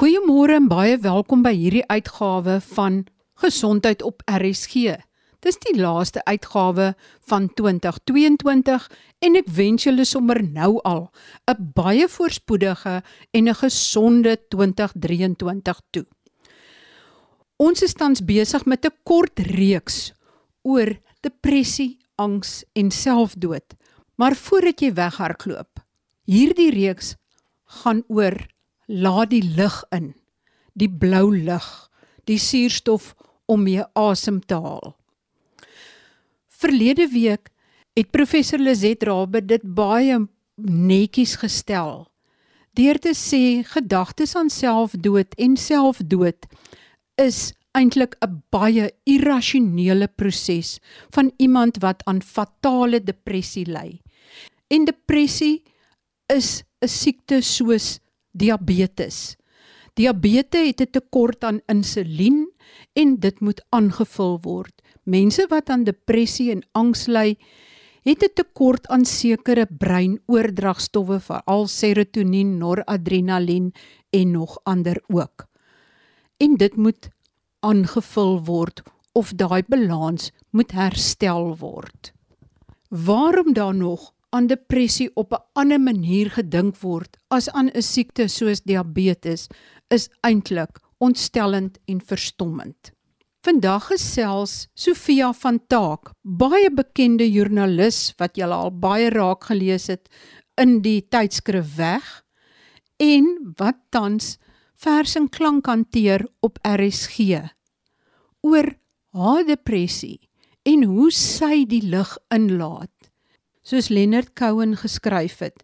Goeiemôre en baie welkom by hierdie uitgawe van Gesondheid op RSG. Dis die laaste uitgawe van 2022 en ek wens julle sommer nou al 'n baie voorspoedige en 'n gesonde 2023 toe. Ons is tans besig met 'n kort reeks oor depressie, angs en selfdood. Maar voordat jy weghardloop, hierdie reeks gaan oor laat die lig in. Die blou lig, die suurstof om mee asem te haal. Verlede week het professor Lizet Rabbe dit baie netjies gestel deur te sê gedagtes aan selfdood en selfdood is eintlik 'n baie irrasionele proses van iemand wat aan fatale depressie ly. En depressie is 'n siekte soos diabetes. Diabetes het 'n tekort aan insulien en dit moet aangevul word. Mense wat aan depressie en angs ly, het 'n tekort aan sekere breinoordragstowwe, veral serotonien, noradrenalien en nog ander ook. En dit moet aangevul word of daai balans moet herstel word. Waarom dan nog aan depressie op 'n ander manier gedink word as aan 'n siekte soos diabetes is eintlik ontstellend en verstommend. Vandag gesels Sofia van Taak, baie bekende joernalis wat jy al baie raak gelees het in die tydskrif Weg en wat tans vers en klank hanteer op RSG oor haar depressie en hoe sy die lig inlaat. Soos Leonard Cohen geskryf het,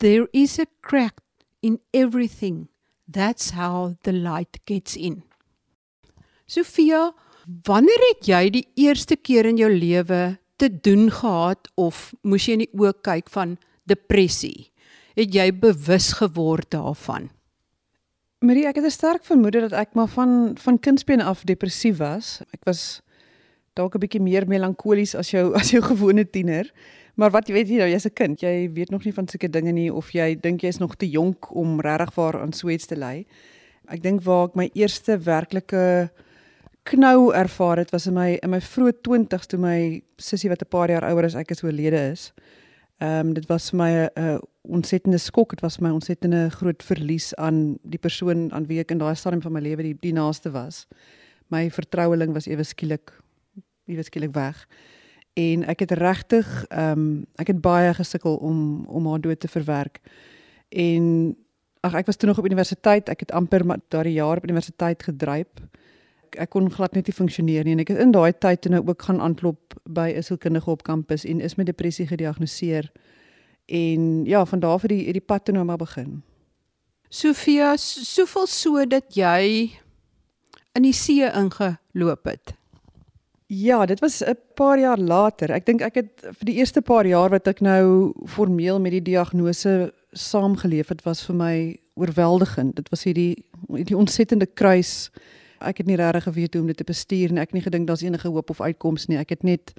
there is a crack in everything. That's how the light gets in. Sofia, wanneer het jy die eerste keer in jou lewe te doen gehad of moes jy in die oë kyk van depressie? Het jy bewus geword daarvan? Marie, ek het 'n sterk vermoede dat ek maar van van kindsbeen af depressief was. Ek was dalk 'n bietjie meer melankolies as jou as jou gewone tiener. Maar wat jy weet jy nou, jy's 'n kind, jy weet nog nie van sulke dinge nie of jy dink jy's nog te jonk om regtig waar aan so iets te ly. Ek dink waar ek my eerste werklike knou ervaar het was in my in my vroeë 20's toe my sussie wat 'n paar jaar ouer as ek is oorlede is. Ehm um, dit was vir my 'n ontsettende skok, dit was my ontsettende groot verlies aan die persoon aan wie ek in daai stadium van my lewe die, die naaste was. My vertroueling was ewe skielik ewe skielik weg. En ek het regtig ehm um, ek het baie gesukkel om om haar dood te verwerk. En ag ek was toe nog op universiteit, ek het amper daardie jaar op universiteit gedryf ek kon glad net nie funksioneer nie en ek het in daai tyd toe nou ook gaan aanklop by 'n sielkundige op kampus en is met depressie gediagnoseer. En ja, van daar af het die die pad toe nou maar begin. Sofia, soveel so dat jy in die see ingeloop het. Ja, dit was 'n paar jaar later. Ek dink ek het vir die eerste paar jaar wat ek nou formeel met die diagnose saamgeleef het, was vir my oorweldigend. Dit was hierdie hierdie ontsettende kruis ek het nie regtig geweet hoe om dit te bestuur en ek het nie gedink daar's enige hoop of uitkoms nie. Ek het net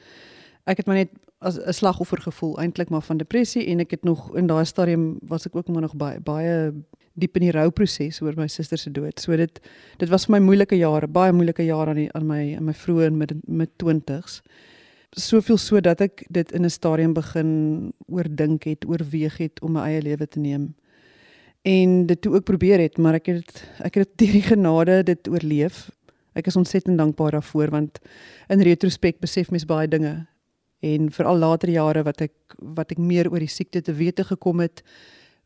ek het maar net as 'n slagoffer gevoel eintlik maar van depressie en ek het nog in daai stadium was ek ook maar nog baie baie diep in die rouproses oor my suster se dood. So dit dit was vir my moeilike jare, baie moeilike jare aan die aan my in my vroeë en mid mid 20's. Soveel so dat ek dit in 'n stadium begin oordink het, oorweeg het om my eie lewe te neem en dit toe ook probeer het, maar ek het ek het deur die genade dit oorleef. Ek is ontsettend dankbaar daarvoor want in retrospek besef mens baie dinge en veral later jare wat ek wat ek meer oor die siekte te wete gekom het,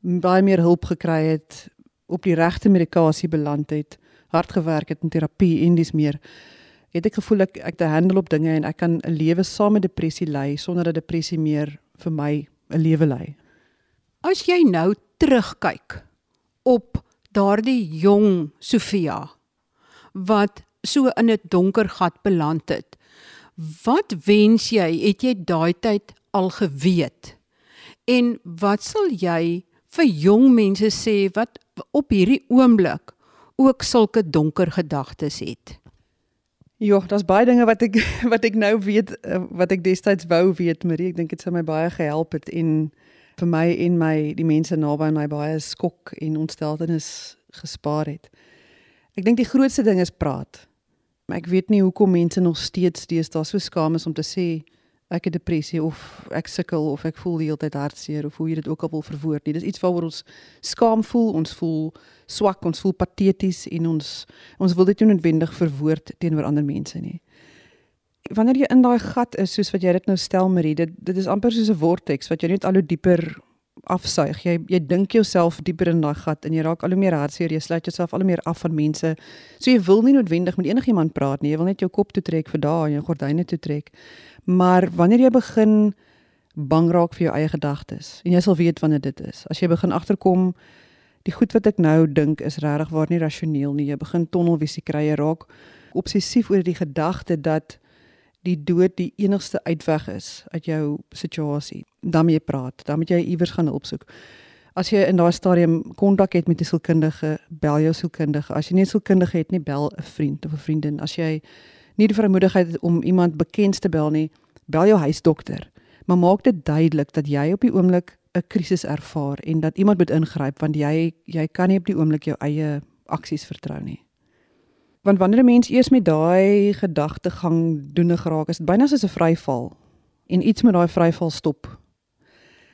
baie meer hulp gekry het, op die regte medikasie beland het, hard gewerk het in terapie en dis meer het ek gevoel ek ek te handle op dinge en ek kan 'n lewe saam met depressie lei sonder dat depressie meer vir my 'n lewe lei. As jy nou terugkyk op daardie jong Sofia wat so in 'n donker gat beland het. Wat wens jy het jy daai tyd al geweet? En wat sal jy vir jong mense sê wat op hierdie oomblik ook sulke donker gedagtes het? Ja, daar's baie dinge wat ek wat ek nou weet eh, wat ek destyds wou weet, Marie. Ek dink dit sou my baie gehelp het en vir my en my die mense naby my baie skok en ontsteltenis gespaar het. Ek dink die grootste ding is praat. Maar ek weet nie hoekom mense nog steeds deesdae so skaam is om te sê ek het depressie of ek sukkel of ek voel die hele tyd hartseer of hoe jy dit ook al wil verwoord nie. Dis iets waaroor ons skaam voel, ons voel swak, ons voel pateties en ons ons wil dit nie noodwendig verwoord teenoor ander mense nie. Wanneer jy in daai gat is soos wat jy dit nou stel Marie, dit dit is amper soos 'n vortex wat jy net al hoe dieper afsuig. Jy jy dink jouself dieper in daai gat en jy raak al hoe meer hartseer, jy sluit jouself al hoe meer af van mense. So jy wil nie noodwendig met enigiemand praat nie. Jy wil net jou kop toe trek vir dae en jou gordyne toe trek. Maar wanneer jy begin bang raak vir jou eie gedagtes en jy sal weet wanneer dit is. As jy begin agterkom die goed wat ek nou dink is regtig waar nie rasioneel nie. Jy begin tonnelvisie kry, jy raak obsessief oor die gedagte dat die dood die enigste uitweg is uit jou situasie. Dan moet jy praat, dan moet jy iewers gaan opsoek. As jy in daai stadium kontak het met 'n sielkundige, bel jou sielkundige. As jy nie 'n sielkundige het nie, bel 'n vriend of 'n vriendin. As jy nie die vrymoedigheid het om iemand bekend te bel nie, bel jou huisdokter. Maar maak dit duidelik dat jy op die oomblik 'n krisis ervaar en dat iemand moet ingryp want jy jy kan nie op die oomblik jou eie aksies vertrou nie. Want wanneer 'n mens eers met daai gedagtegang doene geraak is, dit byna soos 'n vryval en iets met daai vryval stop.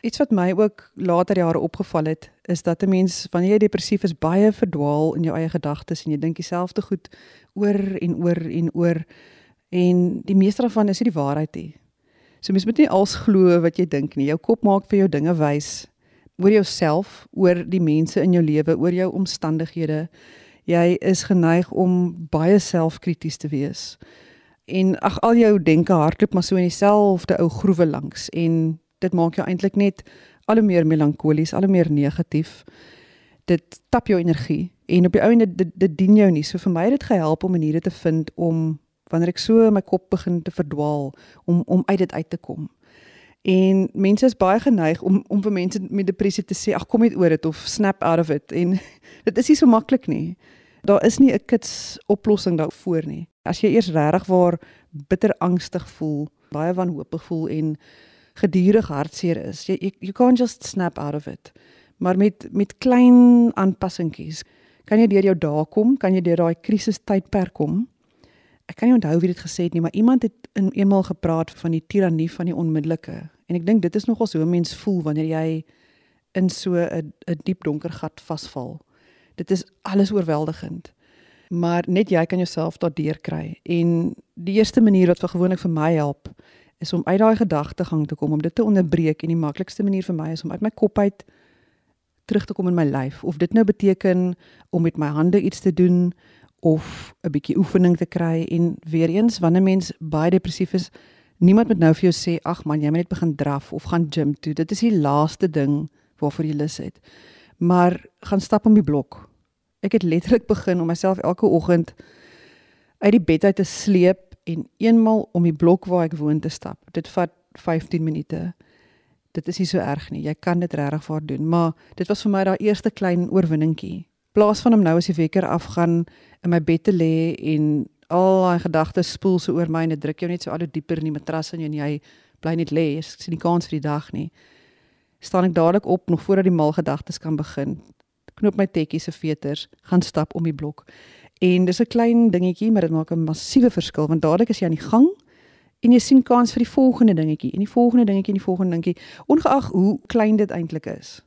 Iets wat my ook later jare opgeval het, is dat 'n mens wanneer jy depressief is, baie verdwaal in jou eie gedagtes en jy dink dieselfde goed oor en oor en oor en die meeste daarvan is nie die waarheid nie. So mens moet nie als glo wat jy dink nie. Jou kop maak vir jou dinge wys oor jouself, oor die mense in jou lewe, oor jou omstandighede. Jy is geneig om baie selfkrities te wees. En ag al jou denke hardloop maar so in dieselfde ou groewe langs en dit maak jou eintlik net al hoe meer melankolies, al hoe meer negatief. Dit tap jou energie en op die ou en dit, dit dit dien jou nie. So vir my het dit gehelp om maniere te vind om wanneer ek so my kop begin te verdwaal om om uit dit uit te kom. En mense is baie geneig om om vir mense met depressie te sê ag kom net oor dit of snap out of it en dit is nie so maklik nie. Daar is nie 'n kits oplossing daarvoor nie. As jy eers regtig waar bitter angstig voel, baie wanhoopig voel en gedurig hartseer is, jy you can't just snap out of it. Maar met met klein aanpassingkies kan jy deur jou dae kom, kan jy deur daai krisis tydperk kom. Ek kan nie onthou wie dit gesê het nie, maar iemand het in eenmal gepraat van die tirannie van die onmiddellike. En ek dink dit is nogal so 'n mens voel wanneer jy in so 'n 'n diep donker gat vasval. Dit is alles oorweldigend. Maar net jy kan jouself daardeur kry. En die eerste manier wat vir gewoonlik vir my help, is om uit daai gedagtegang te kom, om dit te onderbreek en die maklikste manier vir my is om uit my kop uit terug te kom in my lyf of dit nou beteken om met my hande iets te doen of 'n bietjie oefening te kry en weer eens wanneer mens baie depressief is niemand moet nou vir jou sê ag man jy moet net begin draf of gaan gym toe. Dit is die laaste ding waarvoor jy lus het. Maar gaan stap om die blok. Ek het letterlik begin om myself elke oggend uit die bed uit te sleep en eenmal om die blok waar ek woon te stap. Dit vat 15 minute. Dit is nie so erg nie. Jy kan dit regtig vir doen, maar dit was vir my daai eerste klein oorwinningkie. Plaas van om nou as die wekker afgaan in my bed te lê en al daai gedagtes spoel so oor my en dit druk jou net so al hoe dieper in die matras en jy bly net lê. Ek sien nie kans vir die dag nie. Staan ek dadelik op nog voordat die mal gedagtes kan begin. Knoop my tekkie se veters, gaan stap om die blok. En dis 'n klein dingetjie, maar dit maak 'n massiewe verskil want dadelik is jy aan die gang en jy sien kans vir die volgende dingetjie en die volgende dingetjie en die volgende dingetjie ongeag hoe klein dit eintlik is.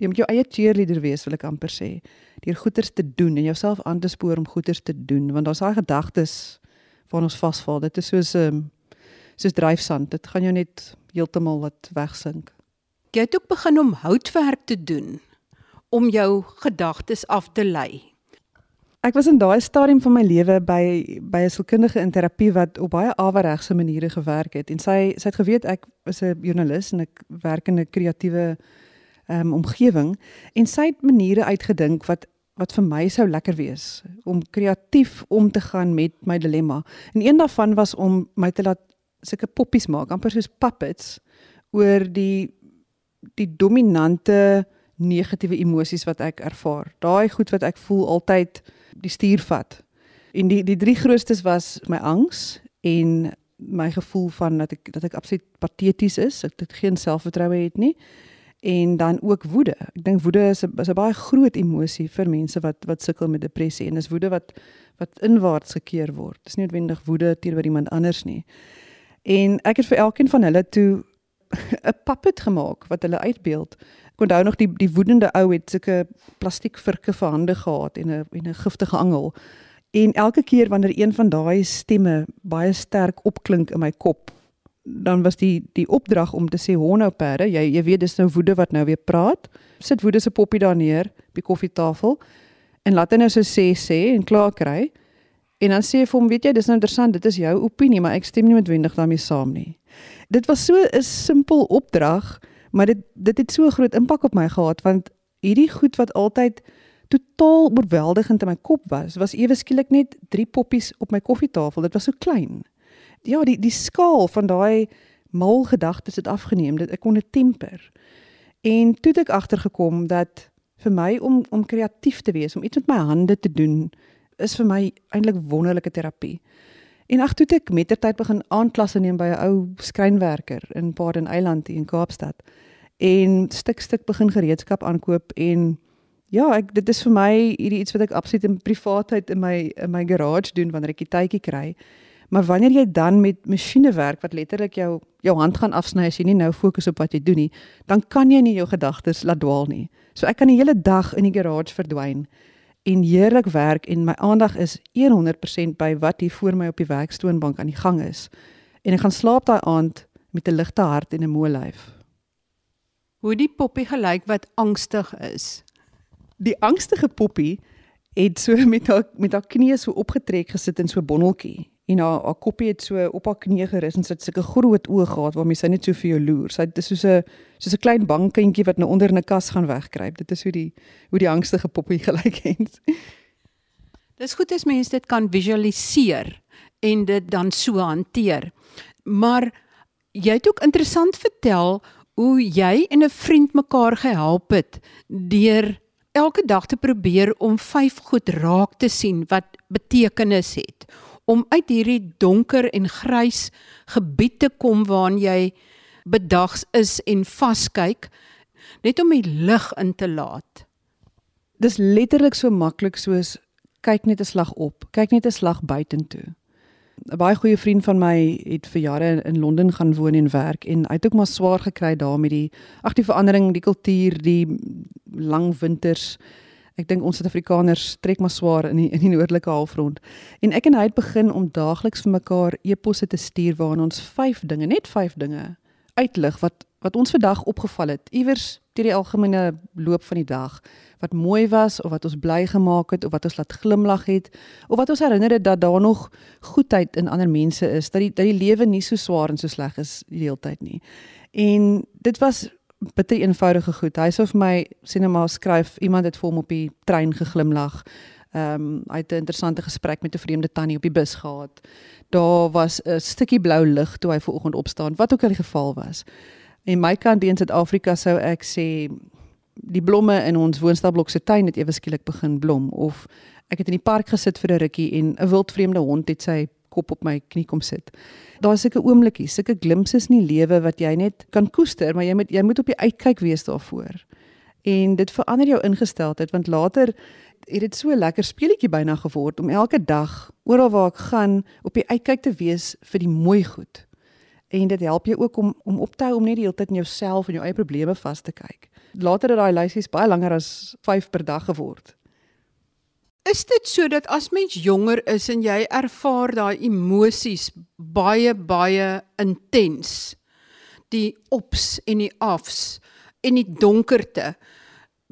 Jy moet jou eie cheerleader wees wil ek amper sê. Deur goeders te doen en jouself aan te spoor om goeders te doen want daar's daai gedagtes waarna ons vasval. Dit is soos 'n um, ehm, soos dryfsand. Dit gaan jou net heeltemal wat wegsink. Jy het ook begin om houtwerk te doen om jou gedagtes af te lei. Ek was in daai stadium van my lewe by by 'n sielkundige in terapie wat op baie aweregse maniere gewerk het en sy sy het geweet ek is 'n joernalis en ek werk in 'n kreatiewe um, omgewing en sy het maniere uitgedink wat wat vir my sou lekker wees om kreatief om te gaan met my dilemma. En een daarvan was om my te laat sulke poppies maak, amper soos puppets oor die die dominante negatiewe emosies wat ek ervaar. Daai goed wat ek voel altyd die stuur vat. En die die drie grootstes was my angs en my gevoel van dat ek dat ek absoluut pateties is, dat ek geen selfvertroue het nie en dan ook woede. Ek dink woede is 'n is 'n baie groot emosie vir mense wat wat sukkel met depressie en dis woede wat wat inwaarts gekeer word. Dis nie noodwendig woede teenoor iemand anders nie. En ek het vir elkeen van hulle toe 'n puppet gemaak wat hulle uitbeeld. Ek onthou nog die die woedende ou het sulke plastiek virke vir hande gehad en 'n en 'n giftige angel. En elke keer wanneer een van daai stemme baie sterk opklink in my kop, dan was die die opdrag om te sê honou perde, jy jy weet dis nou woede wat nou weer praat. Sit woede se poppie daar neer op die koffietafel en laat hy nou so sê sê en klaar kry. En dan sê hy vir hom, weet jy, dis nou interessant, dit is jou opinie, maar ek stem nie noodwendig daarmee saam nie. Dit was so 'n simpel opdrag, maar dit dit het so groot impak op my gehad want hierdie goed wat altyd totaal oorweldigend in my kop was, was ewe skielik net drie poppies op my koffietafel. Dit was so klein ja, die die skaal van daai mal gedagtes het afgeneem. Dit ek kon dit temper. En toe het ek agtergekom dat vir my om om kreatief te wees, om iets met my hande te doen, is vir my eintlik wonderlike terapie. En ag toe het ek mettertyd begin aanklasse neem by 'n ou skrynwerker in Paarden Eiland hier in Kaapstad. En stuk stuk begin gereedskap aankoop en ja, ek dit is vir my hierdie iets wat ek absoluut in privaatheid in my in my garage doen wanneer ek die tydjie kry. Maar wanneer jy dan met masjiene werk wat letterlik jou jou hand gaan afsny as jy nie nou fokus op wat jy doen nie, dan kan jy nie jou gedagtes laat dwaal nie. So ek kan die hele dag in die garage verdwyn en heerlik werk en my aandag is 100% by wat hier voor my op die werkstoonbank aan die gang is. En ek gaan slaap daai aand met 'n ligte hart en 'n moe lyf. Hoe die poppie gelyk wat angstig is. Die angstige poppie het so met haar met haar knieë so opgetrek gesit in so 'n bonneltjie en haar haar koppie het so op haar knie gerus en sy het sulke groot oë gehad waarmee sy net so vir jou loer. Sy dis soos 'n soos 'n klein bankkindjie wat nou onder 'n kas gaan wegkruip. Dit is hoe die hoe die angstige poppie gelyk het. Dis goed as mense dit kan visualiseer en dit dan so hanteer. Maar jy het ook interessant vertel hoe jy en 'n vriend mekaar gehelp het deur elke dag te probeer om vyf goed raak te sien wat betekenis het om uit hierdie donker en grys gebied te kom waarin jy bedags is en vaskyk net om die lig in te laat. Dis letterlik so maklik soos kyk net 'n slag op, kyk net 'n slag buitentoe. 'n Baie goeie vriend van my het vir jare in Londen gaan woon en werk en hy het ook maar swaar gekry daar met die ag die verandering, die kultuur, die lang winters Ek dink ons Suid-Afrikaners trek maar swaar in die in die noordelike halfrond. En ek en hy het begin om daagliks vir mekaar eposse te stuur waarin ons vyf dinge, net vyf dinge uitlig wat wat ons vandag opgeval het. Iewers deur die algemene loop van die dag wat mooi was of wat ons bly gemaak het of wat ons laat glimlag het of wat ons herinner het dat daar nog goedheid in ander mense is, dat die dat die lewe nie so swaar en so sleg is die hele tyd nie. En dit was bitter eenvoudige goed. Hy sê vir my maar skryf iemand het vir hom op die trein geglimlag. Ehm um, hy het 'n interessante gesprek met 'n vreemde tannie op die bus gehad. Daar was 'n stukkie blou lig toe hy vanoggend opstaan, wat ook al die geval was. En my kant in Suid-Afrika sou ek sê die blomme in ons woonstelblok se tuin het ewe skielik begin blom of ek het in die park gesit vir 'n rukkie en 'n wildvreemde hond het sy kop op my knie kom sit. Daar's sulke oomblikkies, sulke glimpses in die lewe wat jy net kan koester, maar jy moet jy moet op die uitkyk wees daarvoor. En dit verander jou ingesteldheid want later het dit so lekker speletjie byna geword om elke dag oral waar ek gaan op die uitkyk te wees vir die mooi goed. En dit help jou ook om om op te hou om net die hele tyd in jouself en jou eie probleme vas te kyk. Later het daai lysies baie langer as 5 per dag geword. Is dit so dat as mens jonger is en jy ervaar daai emosies baie baie intens die ops en die afs en die donkerte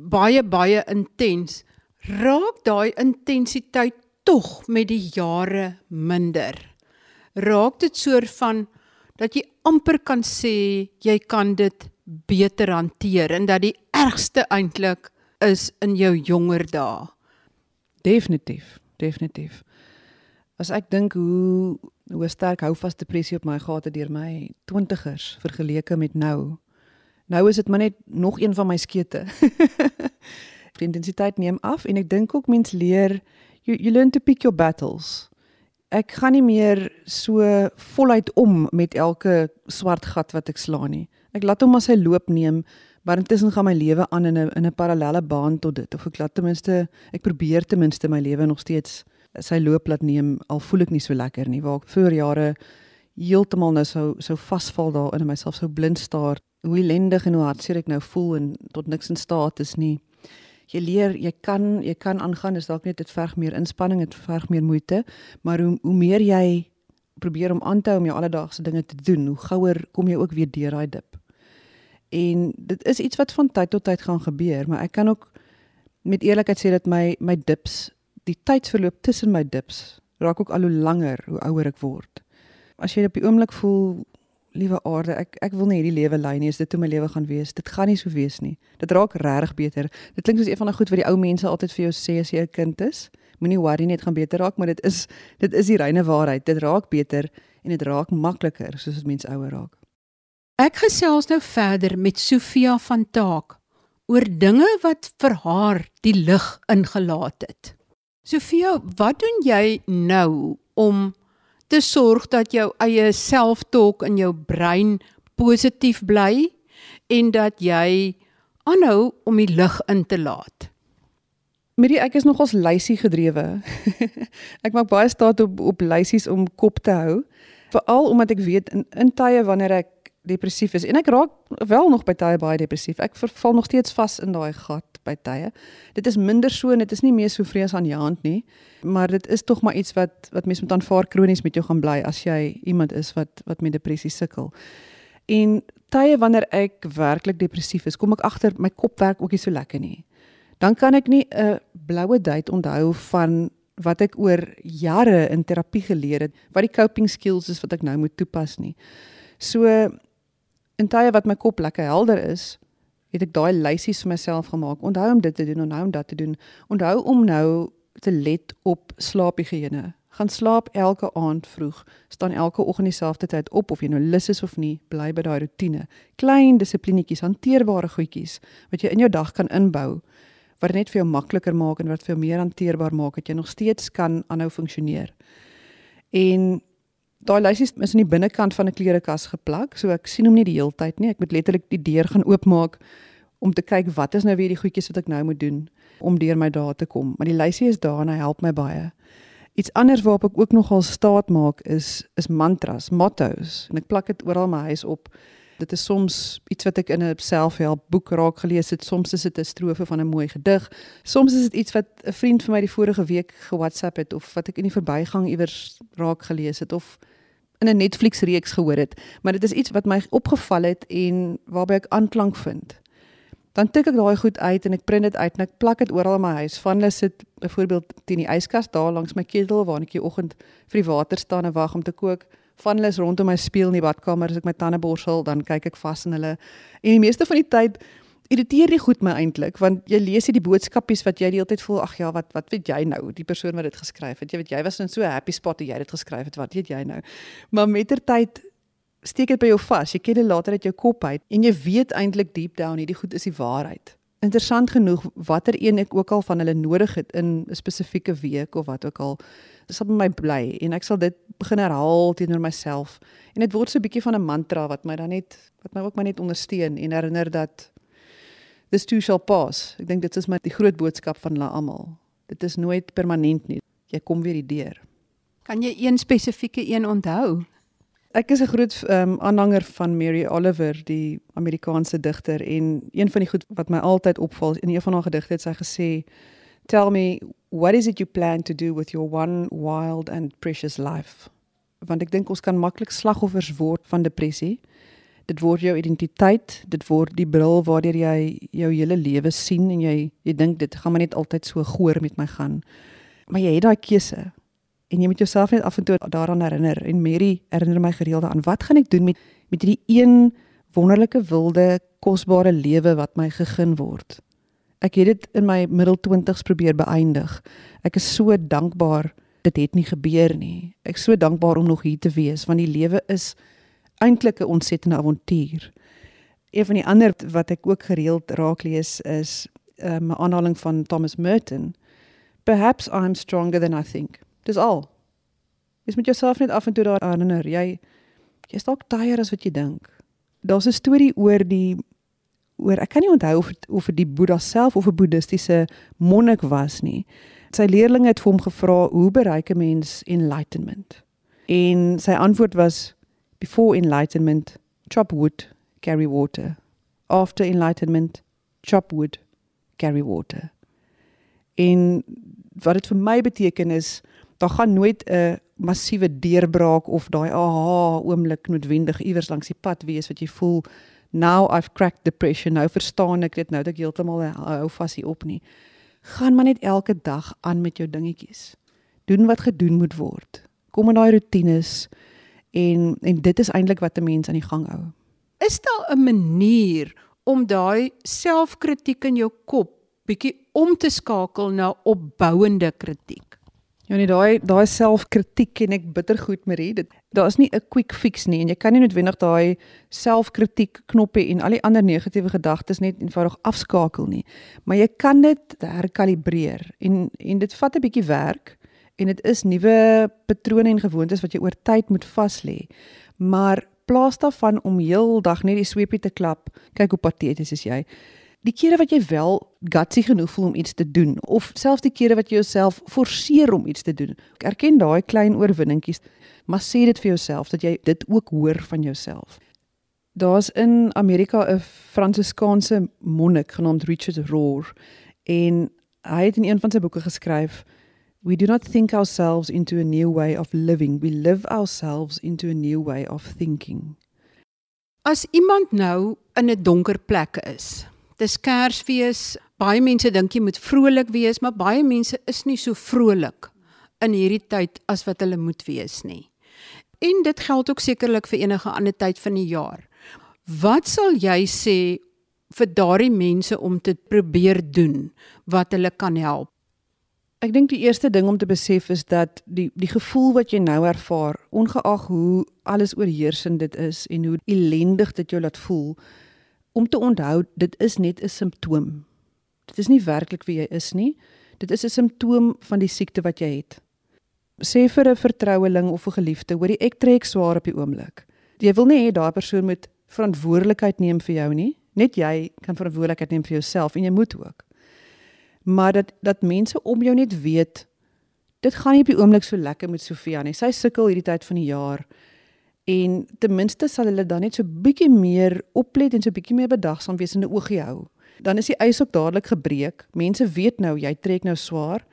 baie baie intens raak daai intensiteit tog met die jare minder? Raak dit soort van dat jy amper kan sê jy kan dit beter hanteer en dat die ergste eintlik is in jou jonger dae Definitief, definitief. As ek dink hoe hoe sterk houvas depressie op my gehad het deur my 20ers vergeleke met nou. Nou is dit maar net nog een van my skete. Die intensiteit neem af en ek dink ook mens leer you, you learn to pick your battles. Ek gaan nie meer so voluit om met elke swart gat wat ek slaan nie. Ek laat hom maar sy loop neem Maar intussen gaan my lewe aan in 'n in 'n parallelle baan tot dit. Of ek laat ten minste ek probeer ten minste my lewe nog steeds sy loop laat neem al voel ek nie so lekker nie. Waar ek voor jare heeltemal nou sou sou vasval daarin en myself sou blind staar hoe ellendig en hoe hartseer ek nou voel en tot niks in staat is nie. Jy leer jy kan jy kan aangaan is dalk net dit verg meer inspanning dit verg meer moeite. Maar hoe hoe meer jy probeer om aan te hou om jou alledaagse dinge te doen hoe gouer kom jy ook weer deur daai dip en dit is iets wat van tyd tot tyd gaan gebeur maar ek kan ook met eerlikheid sê dat my my dips die tydsverloop tussen my dips raak ook al hoe langer hoe ouer ek word. As jy op die oomblik voel liewe aarde ek ek wil nie hierdie lewe lei nie is dit hoe my lewe gaan wees? Dit gaan nie so wees nie. Dit raak regtig beter. Dit klink soos een van die goed wat die ou mense altyd vir jou sê as jy 'n kind is. Moenie worry net gaan beter raak maar dit is dit is die reine waarheid. Dit raak beter en dit raak makliker soos dit mense ouer raak Ek gesels nou verder met Sofia van Taak oor dinge wat vir haar die lig ingelaat het. Sofia, wat doen jy nou om te sorg dat jou eie selftalk in jou brein positief bly en dat jy aanhou om die lig in te laat? Marie, ek is nogals lysie gedrewe. ek maak baie staat op op lysies om kop te hou, veral omdat ek weet in in tye wanneer ek depressief is en ek raak wel nog by tye baie depressief. Ek verval nog steeds vas in daai gat by tye. Dit is minder so en dit is nie meer so vrees aan jou hand nie, maar dit is tog maar iets wat wat mens moet aanvaar kronies met jou gaan bly as jy iemand is wat wat met depressie sukkel. En tye wanneer ek werklik depressief is, kom ek agter my kop werk ook nie so lekker nie. Dan kan ek nie 'n bloue date onthou van wat ek oor jare in terapie geleer het, wat die coping skills is wat ek nou moet toepas nie. So in tye wat my kop lekker helder is, het ek daai lysies vir myself gemaak. Onthou om dit te doen, onthou om dat te doen. Onthou om nou te let op slaaphigiëne. Gaan slaap elke aand vroeg. Staan elke oggend dieselfde tyd op of jy nou lus is of nie, bly by daai rotine. Klein dissiplinetjies, hanteerbare goedjies wat jy in jou dag kan inbou wat net vir jou makliker maak en wat vir jou meer hanteerbaar maak dat jy nog steeds kan aanhou funksioneer. En daai lysies is in die binnekant van 'n klerekas geplak, so ek sien hom nie die hele tyd nie. Ek moet letterlik die deur gaan oopmaak om te kyk wat is nou weer die goedjies wat ek nou moet doen om deur my dae te kom. Maar die lysie is daar en hy help my baie. Iets anders waarop ek ook nogal staat maak is is mantras, mottos en ek plak dit oral my huis op. Dit is soms iets wat ek in 'n selfhelp boek raak gelees het, soms is dit 'n strofe van 'n mooi gedig. Soms is dit iets wat 'n vriend vir my die vorige week ge-WhatsApp het of wat ek in die verbygang iewers raak gelees het of in 'n Netflix reeks gehoor het, maar dit is iets wat my opgeval het en waarby ek aanklank vind. Dan tik ek daai goed uit en ek print dit uit en ek plak dit oral in my huis. Van hulle sit byvoorbeeld teen die yskas daar langs my ketel waar ek die oggend vir die water staan en wag om te kook. Van hulle is rondom my speel in die badkamer as ek my tande borsel, dan kyk ek vas in hulle. En die meeste van die tyd irriteer die goed my eintlik want jy lees hier die boodskapies wat jy die hele tyd voel ag ja wat wat weet jy nou? Die persoon wat dit geskryf het. Jy weet jy was in so 'n happy spot toe jy dit geskryf het. Wat weet jy nou? Maar mettertyd steek dit by jou vas. Jy ken dit later uit jou kop uit en jy weet eintlik deep down hierdie goed is die waarheid interessant genoeg watter een ek ook al van hulle nodig het in 'n spesifieke week of wat ook al sal my bly en ek sal dit begin herhaal teenoor myself en dit word so 'n bietjie van 'n mantra wat my dan net wat my ook maar net ondersteun en herinner dat this too shall pass. Ek dink dit is maar die groot boodskap van hulle almal. Dit is nooit permanent nie. Jy kom weer die deur. Kan jy een spesifieke een onthou? Ek is 'n groot um, aanhanger van Mary Oliver, die Amerikaanse digter en een van die goed wat my altyd opval in een van haar gedigte het sy gesê, "Tell me, what is it you plan to do with your one wild and precious life?" Want ek dink ons kan maklik slagoffers word van depressie dit word jou identiteit, dit word die bril waardeur jy jou hele lewe sien en jy jy dink dit gaan maar net altyd so goor met my gaan. Maar jy het daai keuse en jy moet jouself net af en toe daaraan herinner en Mary herinner my gereeld aan wat gaan ek doen met met hierdie een wonderlike wilde kosbare lewe wat my gegeen word. Ek het dit in my middel 20's probeer beëindig. Ek is so dankbaar dit het nie gebeur nie. Ek is so dankbaar om nog hier te wees want die lewe is eintlik 'n ontsettende avontuur. Een van die ander wat ek ook gereeld raak lees is 'n um, aanhaling van Thomas Merton. Perhaps I'm stronger than I think. Dis al. Jy moet jouself net af en toe daaraan herinner. Jy jy's dalk taaier as wat jy dink. Daar's 'n storie oor die oor ek kan nie onthou of of dit die Boeddha self of 'n boeddhistiese monnik was nie. Sy leerlinge het vir hom gevra, "Hoe bereik 'n mens enlightenment?" En sy antwoord was, "Before enlightenment, chop wood, carry water. After enlightenment, chop wood, carry water." En wat dit vir my beteken is, daar gaan nooit 'n massiewe deurbraak of daai aha oomblik noodwendig iewers langs die pad wees wat jy voel now I've cracked depression nou verstaan ek dit nou dat ek heeltemal hou vas hier op nie. Gaan maar net elke dag aan met jou dingetjies. Doen wat gedoen moet word. Kom in daai rotines en en dit is eintlik wat 'n mens aan die gang hou. Is daar 'n manier om daai selfkritiek in jou kop bietjie om te skakel na opbouende kritiek Ja nee, daai daai selfkritiek en ek bitter goed Marie, dit daar is nie 'n quick fix nie en jy kan nie noodwendig daai selfkritiek knoppie en al die ander negatiewe gedagtes net eenvoudig afskakel nie. Maar jy kan dit herkalibreer en en dit vat 'n bietjie werk en dit is nuwe patrone en gewoontes wat jy oor tyd moet vas lê. Maar plaas daarvan om heeldag net die sweepie te klap, kyk hoe pateties is jy die kere wat jy wel gutsy genoeg voel om iets te doen of selfs die kere wat jy jouself forceer om iets te doen. Erken daai klein oorwinningkies, maar sê dit vir jouself dat jy dit ook hoor van jouself. Daar's in Amerika 'n Fransiskaanse monnik genaamd Richard Rohr en hy het in een van sy boeke geskryf We do not think ourselves into a new way of living, we live ourselves into a new way of thinking. As iemand nou in 'n donker plek is, dis Kersfees. Baie mense dink jy moet vrolik wees, maar baie mense is nie so vrolik in hierdie tyd as wat hulle moet wees nie. En dit geld ook sekerlik vir enige ander tyd van die jaar. Wat sal jy sê vir daardie mense om te probeer doen wat hulle kan help? Ek dink die eerste ding om te besef is dat die die gevoel wat jy nou ervaar, ongeag hoe alles oorheersend dit is en hoe ellendig dit jou laat voel, om te onthou dit is net 'n simptoom. Dit is nie werklik wie jy is nie. Dit is 'n simptoom van die siekte wat jy het. Sê vir 'n vertroueling of 'n geliefde, hoorie ek trek swaar op die oomblik. Jy wil nie hê daai persoon moet verantwoordelikheid neem vir jou nie. Net jy kan verantwoordelikheid neem vir jouself en jy moet ook. Maar dat dat mense om jou net weet dit gaan nie op die oomblik so lekker met Sofia nie. Sy sukkel hierdie tyd van die jaar en ten minste sal hulle dan net so bietjie meer oplet en so bietjie meer bedagsaam wees in 'n oogie hou. Dan is die ys ook dadelik gebreek. Mense weet nou jy trek nou swaar.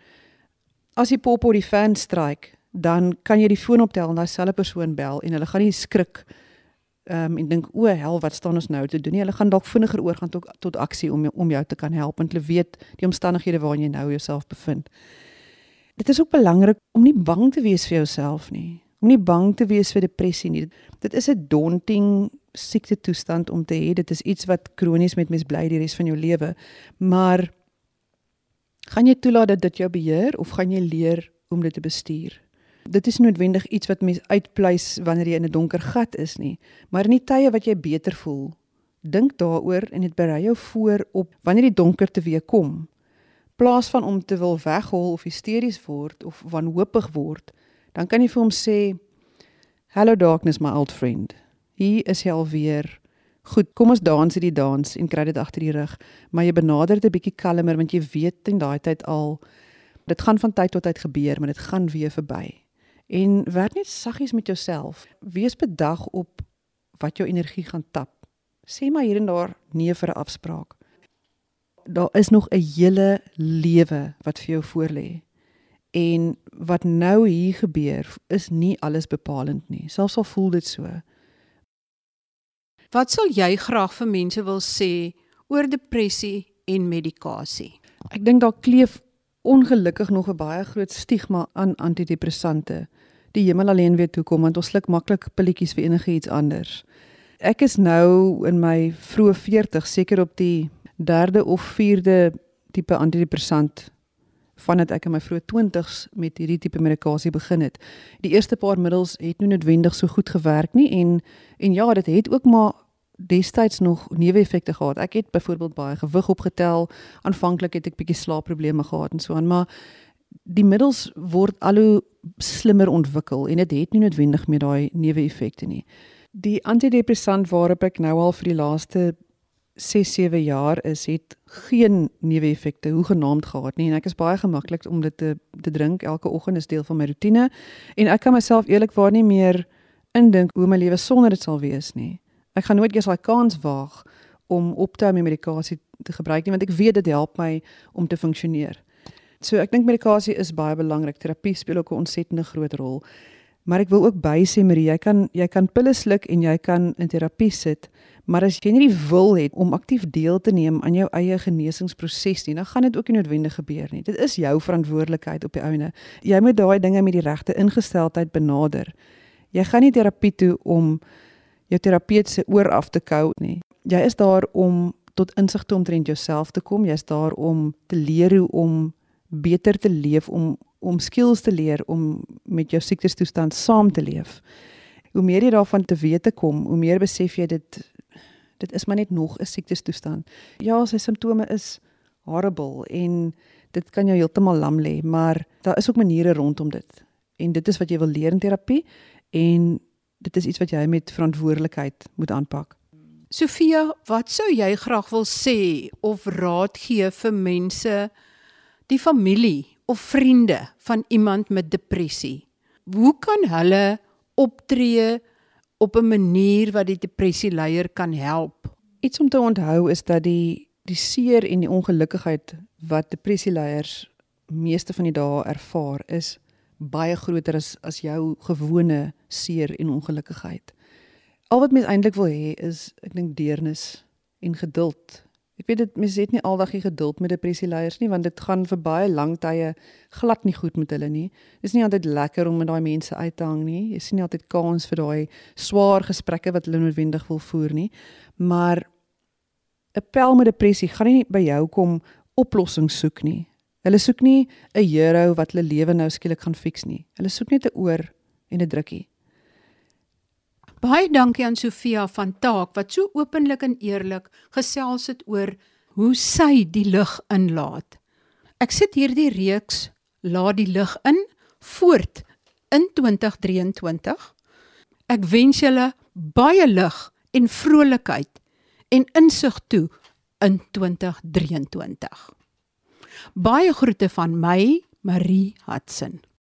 As die pop op die fan stryk, dan kan jy die foon optel en daai selfe persoon bel en hulle gaan nie skrik ehm um, en dink o hel wat staan ons nou te doen nie. Hulle gaan dalk vinniger oorgaan tot tot aksie om om jou te kan help want hulle weet die omstandighede waarin jy nou jouself bevind. Dit is ook belangrik om nie bang te wees vir jouself nie om nie bang te wees vir depressie nie. Dit is 'n daunting siekte toestand om te hê. Dit is iets wat kronies met mens bly die res van jou lewe. Maar gaan jy toelaat dat dit jou beheer of gaan jy leer om dit te bestuur? Dit is noodwendig iets wat mens uitpleis wanneer jy in 'n donker gat is nie, maar in die tye wat jy beter voel, dink daaroor en dit berei jou voor op wanneer die donkerte weer kom. Plaas van om te wil weghol of hysteries word of wanhoopig word, dan kan jy vir hom sê hello darkness my old friend. Hier is hy alweer. Goed kom ons dans hierdie dans en kry dit agter die rug. Maar jy benader dit 'n bietjie kalmer want jy weet in daai tyd al dit gaan van tyd tot tyd gebeur maar dit gaan weer verby. En werk net saggies met jouself. Wees bedag op wat jou energie gaan tap. Sê maar hier en daar nee vir 'n afspraak. Daar is nog 'n hele lewe wat vir jou voorlê En wat nou hier gebeur is nie alles bepalend nie. Selfs al voel dit so. Wat sal jy graag vir mense wil sê oor depressie en medikasie? Ek dink daar kleef ongelukkig nog 'n baie groot stigma aan antidepressante. Die hemel alleen weet hoekom want ons sluk maklik pilletjies vir enigiets anders. Ek is nou in my vroeë 40, seker op die 3de of 4de tipe antidepressant vandat ek in my vroeë 20's met hierdie tipe medikasie begin het. Die eerste paar middels het nie noodwendig so goed gewerk nie en en ja, dit het ook maar destyds nog neeweffekte gehad. Ek het byvoorbeeld baie gewig opgetel. Aanvanklik het ek bietjie slaapprobleme gehad en so aan, maar die middels word al hoe slimmer ontwikkel en dit het nie noodwendig meer daai neeweffekte nie. Die antidepressant waarop ek nou al vir die laaste 6 7 jaar is, het geen neeweffekte hoegenaamd gehad nie en ek is baie gemaklik om dit te te drink elke oggend is deel van my rotine en ek kan myself eerlikwaar nie meer indink hoe my lewe sonder dit sal wees nie. Ek gaan nooit eers daai kans waag om op te hou met medikasie te gebruik nie want ek weet dit help my om te funksioneer. So ek dink medikasie is baie belangrik. Terapie speel ook 'n ontsettende groot rol. Maar ek wil ook bysê Marie, jy kan jy kan pille sluk en jy kan in terapie sit, maar as jy nie die wil het om aktief deel te neem aan jou eie genesingsproses nie, dan gaan dit ook nie noodwendig gebeur nie. Dit is jou verantwoordelikheid op die ouene. Jy moet daai dinge met die regte ingesteldheid benader. Jy gaan nie terapie toe om jou terapeut se oor af te kou nie. Jy is daar om tot insig te omtrent jouself te kom. Jy's daar om te leer hoe om beter te leef, om om skills te leer om met jou siektestoestand saam te leef. Hoe meer jy daarvan te wete kom, hoe meer besef jy dit dit is maar net nog 'n siektestoestand. Ja, sy simptome is horrible en dit kan jou heeltemal lam lê, maar daar is ook maniere rondom dit. En dit is wat jy wil leer in terapie en dit is iets wat jy met verantwoordelikheid moet aanpak. Sofia, wat sou jy graag wil sê of raad gee vir mense die familie of vriende van iemand met depressie? Hoe kan hulle optree op 'n manier wat die depressieleier kan help? Iets om te onthou is dat die die seer en die ongelukkigheid wat depressieleiers meeste van die dae ervaar is baie groter as as jou gewone seer en ongelukkigheid. Al wat mens eintlik wil hê is ek dink deernis en geduld. Ek weet dit mense het nie aldag die geduld met depressieleiers nie want dit gaan vir baie lang tye glad nie goed met hulle nie. Dis nie altyd lekker om met daai mense uit te hang nie. Jy sien nie altyd kans vir daai swaar gesprekke wat hulle noodwendig wil voer nie. Maar 'n pel met depressie gaan nie by jou kom oplossings soek nie. Hulle soek nie 'n hero wat hulle lewe nou skielik gaan fix nie. Hulle soek net 'n oor en 'n drukkie. Baie dankie aan Sofia van Taak wat so openlik en eerlik gesels het oor hoe sy die lig inlaat. Ek sit hierdie reeks laat die lig in voort in 2023. Ek wens julle baie lig en vrolikheid en insig toe in 2023. Baie groete van my, Marie Hudson.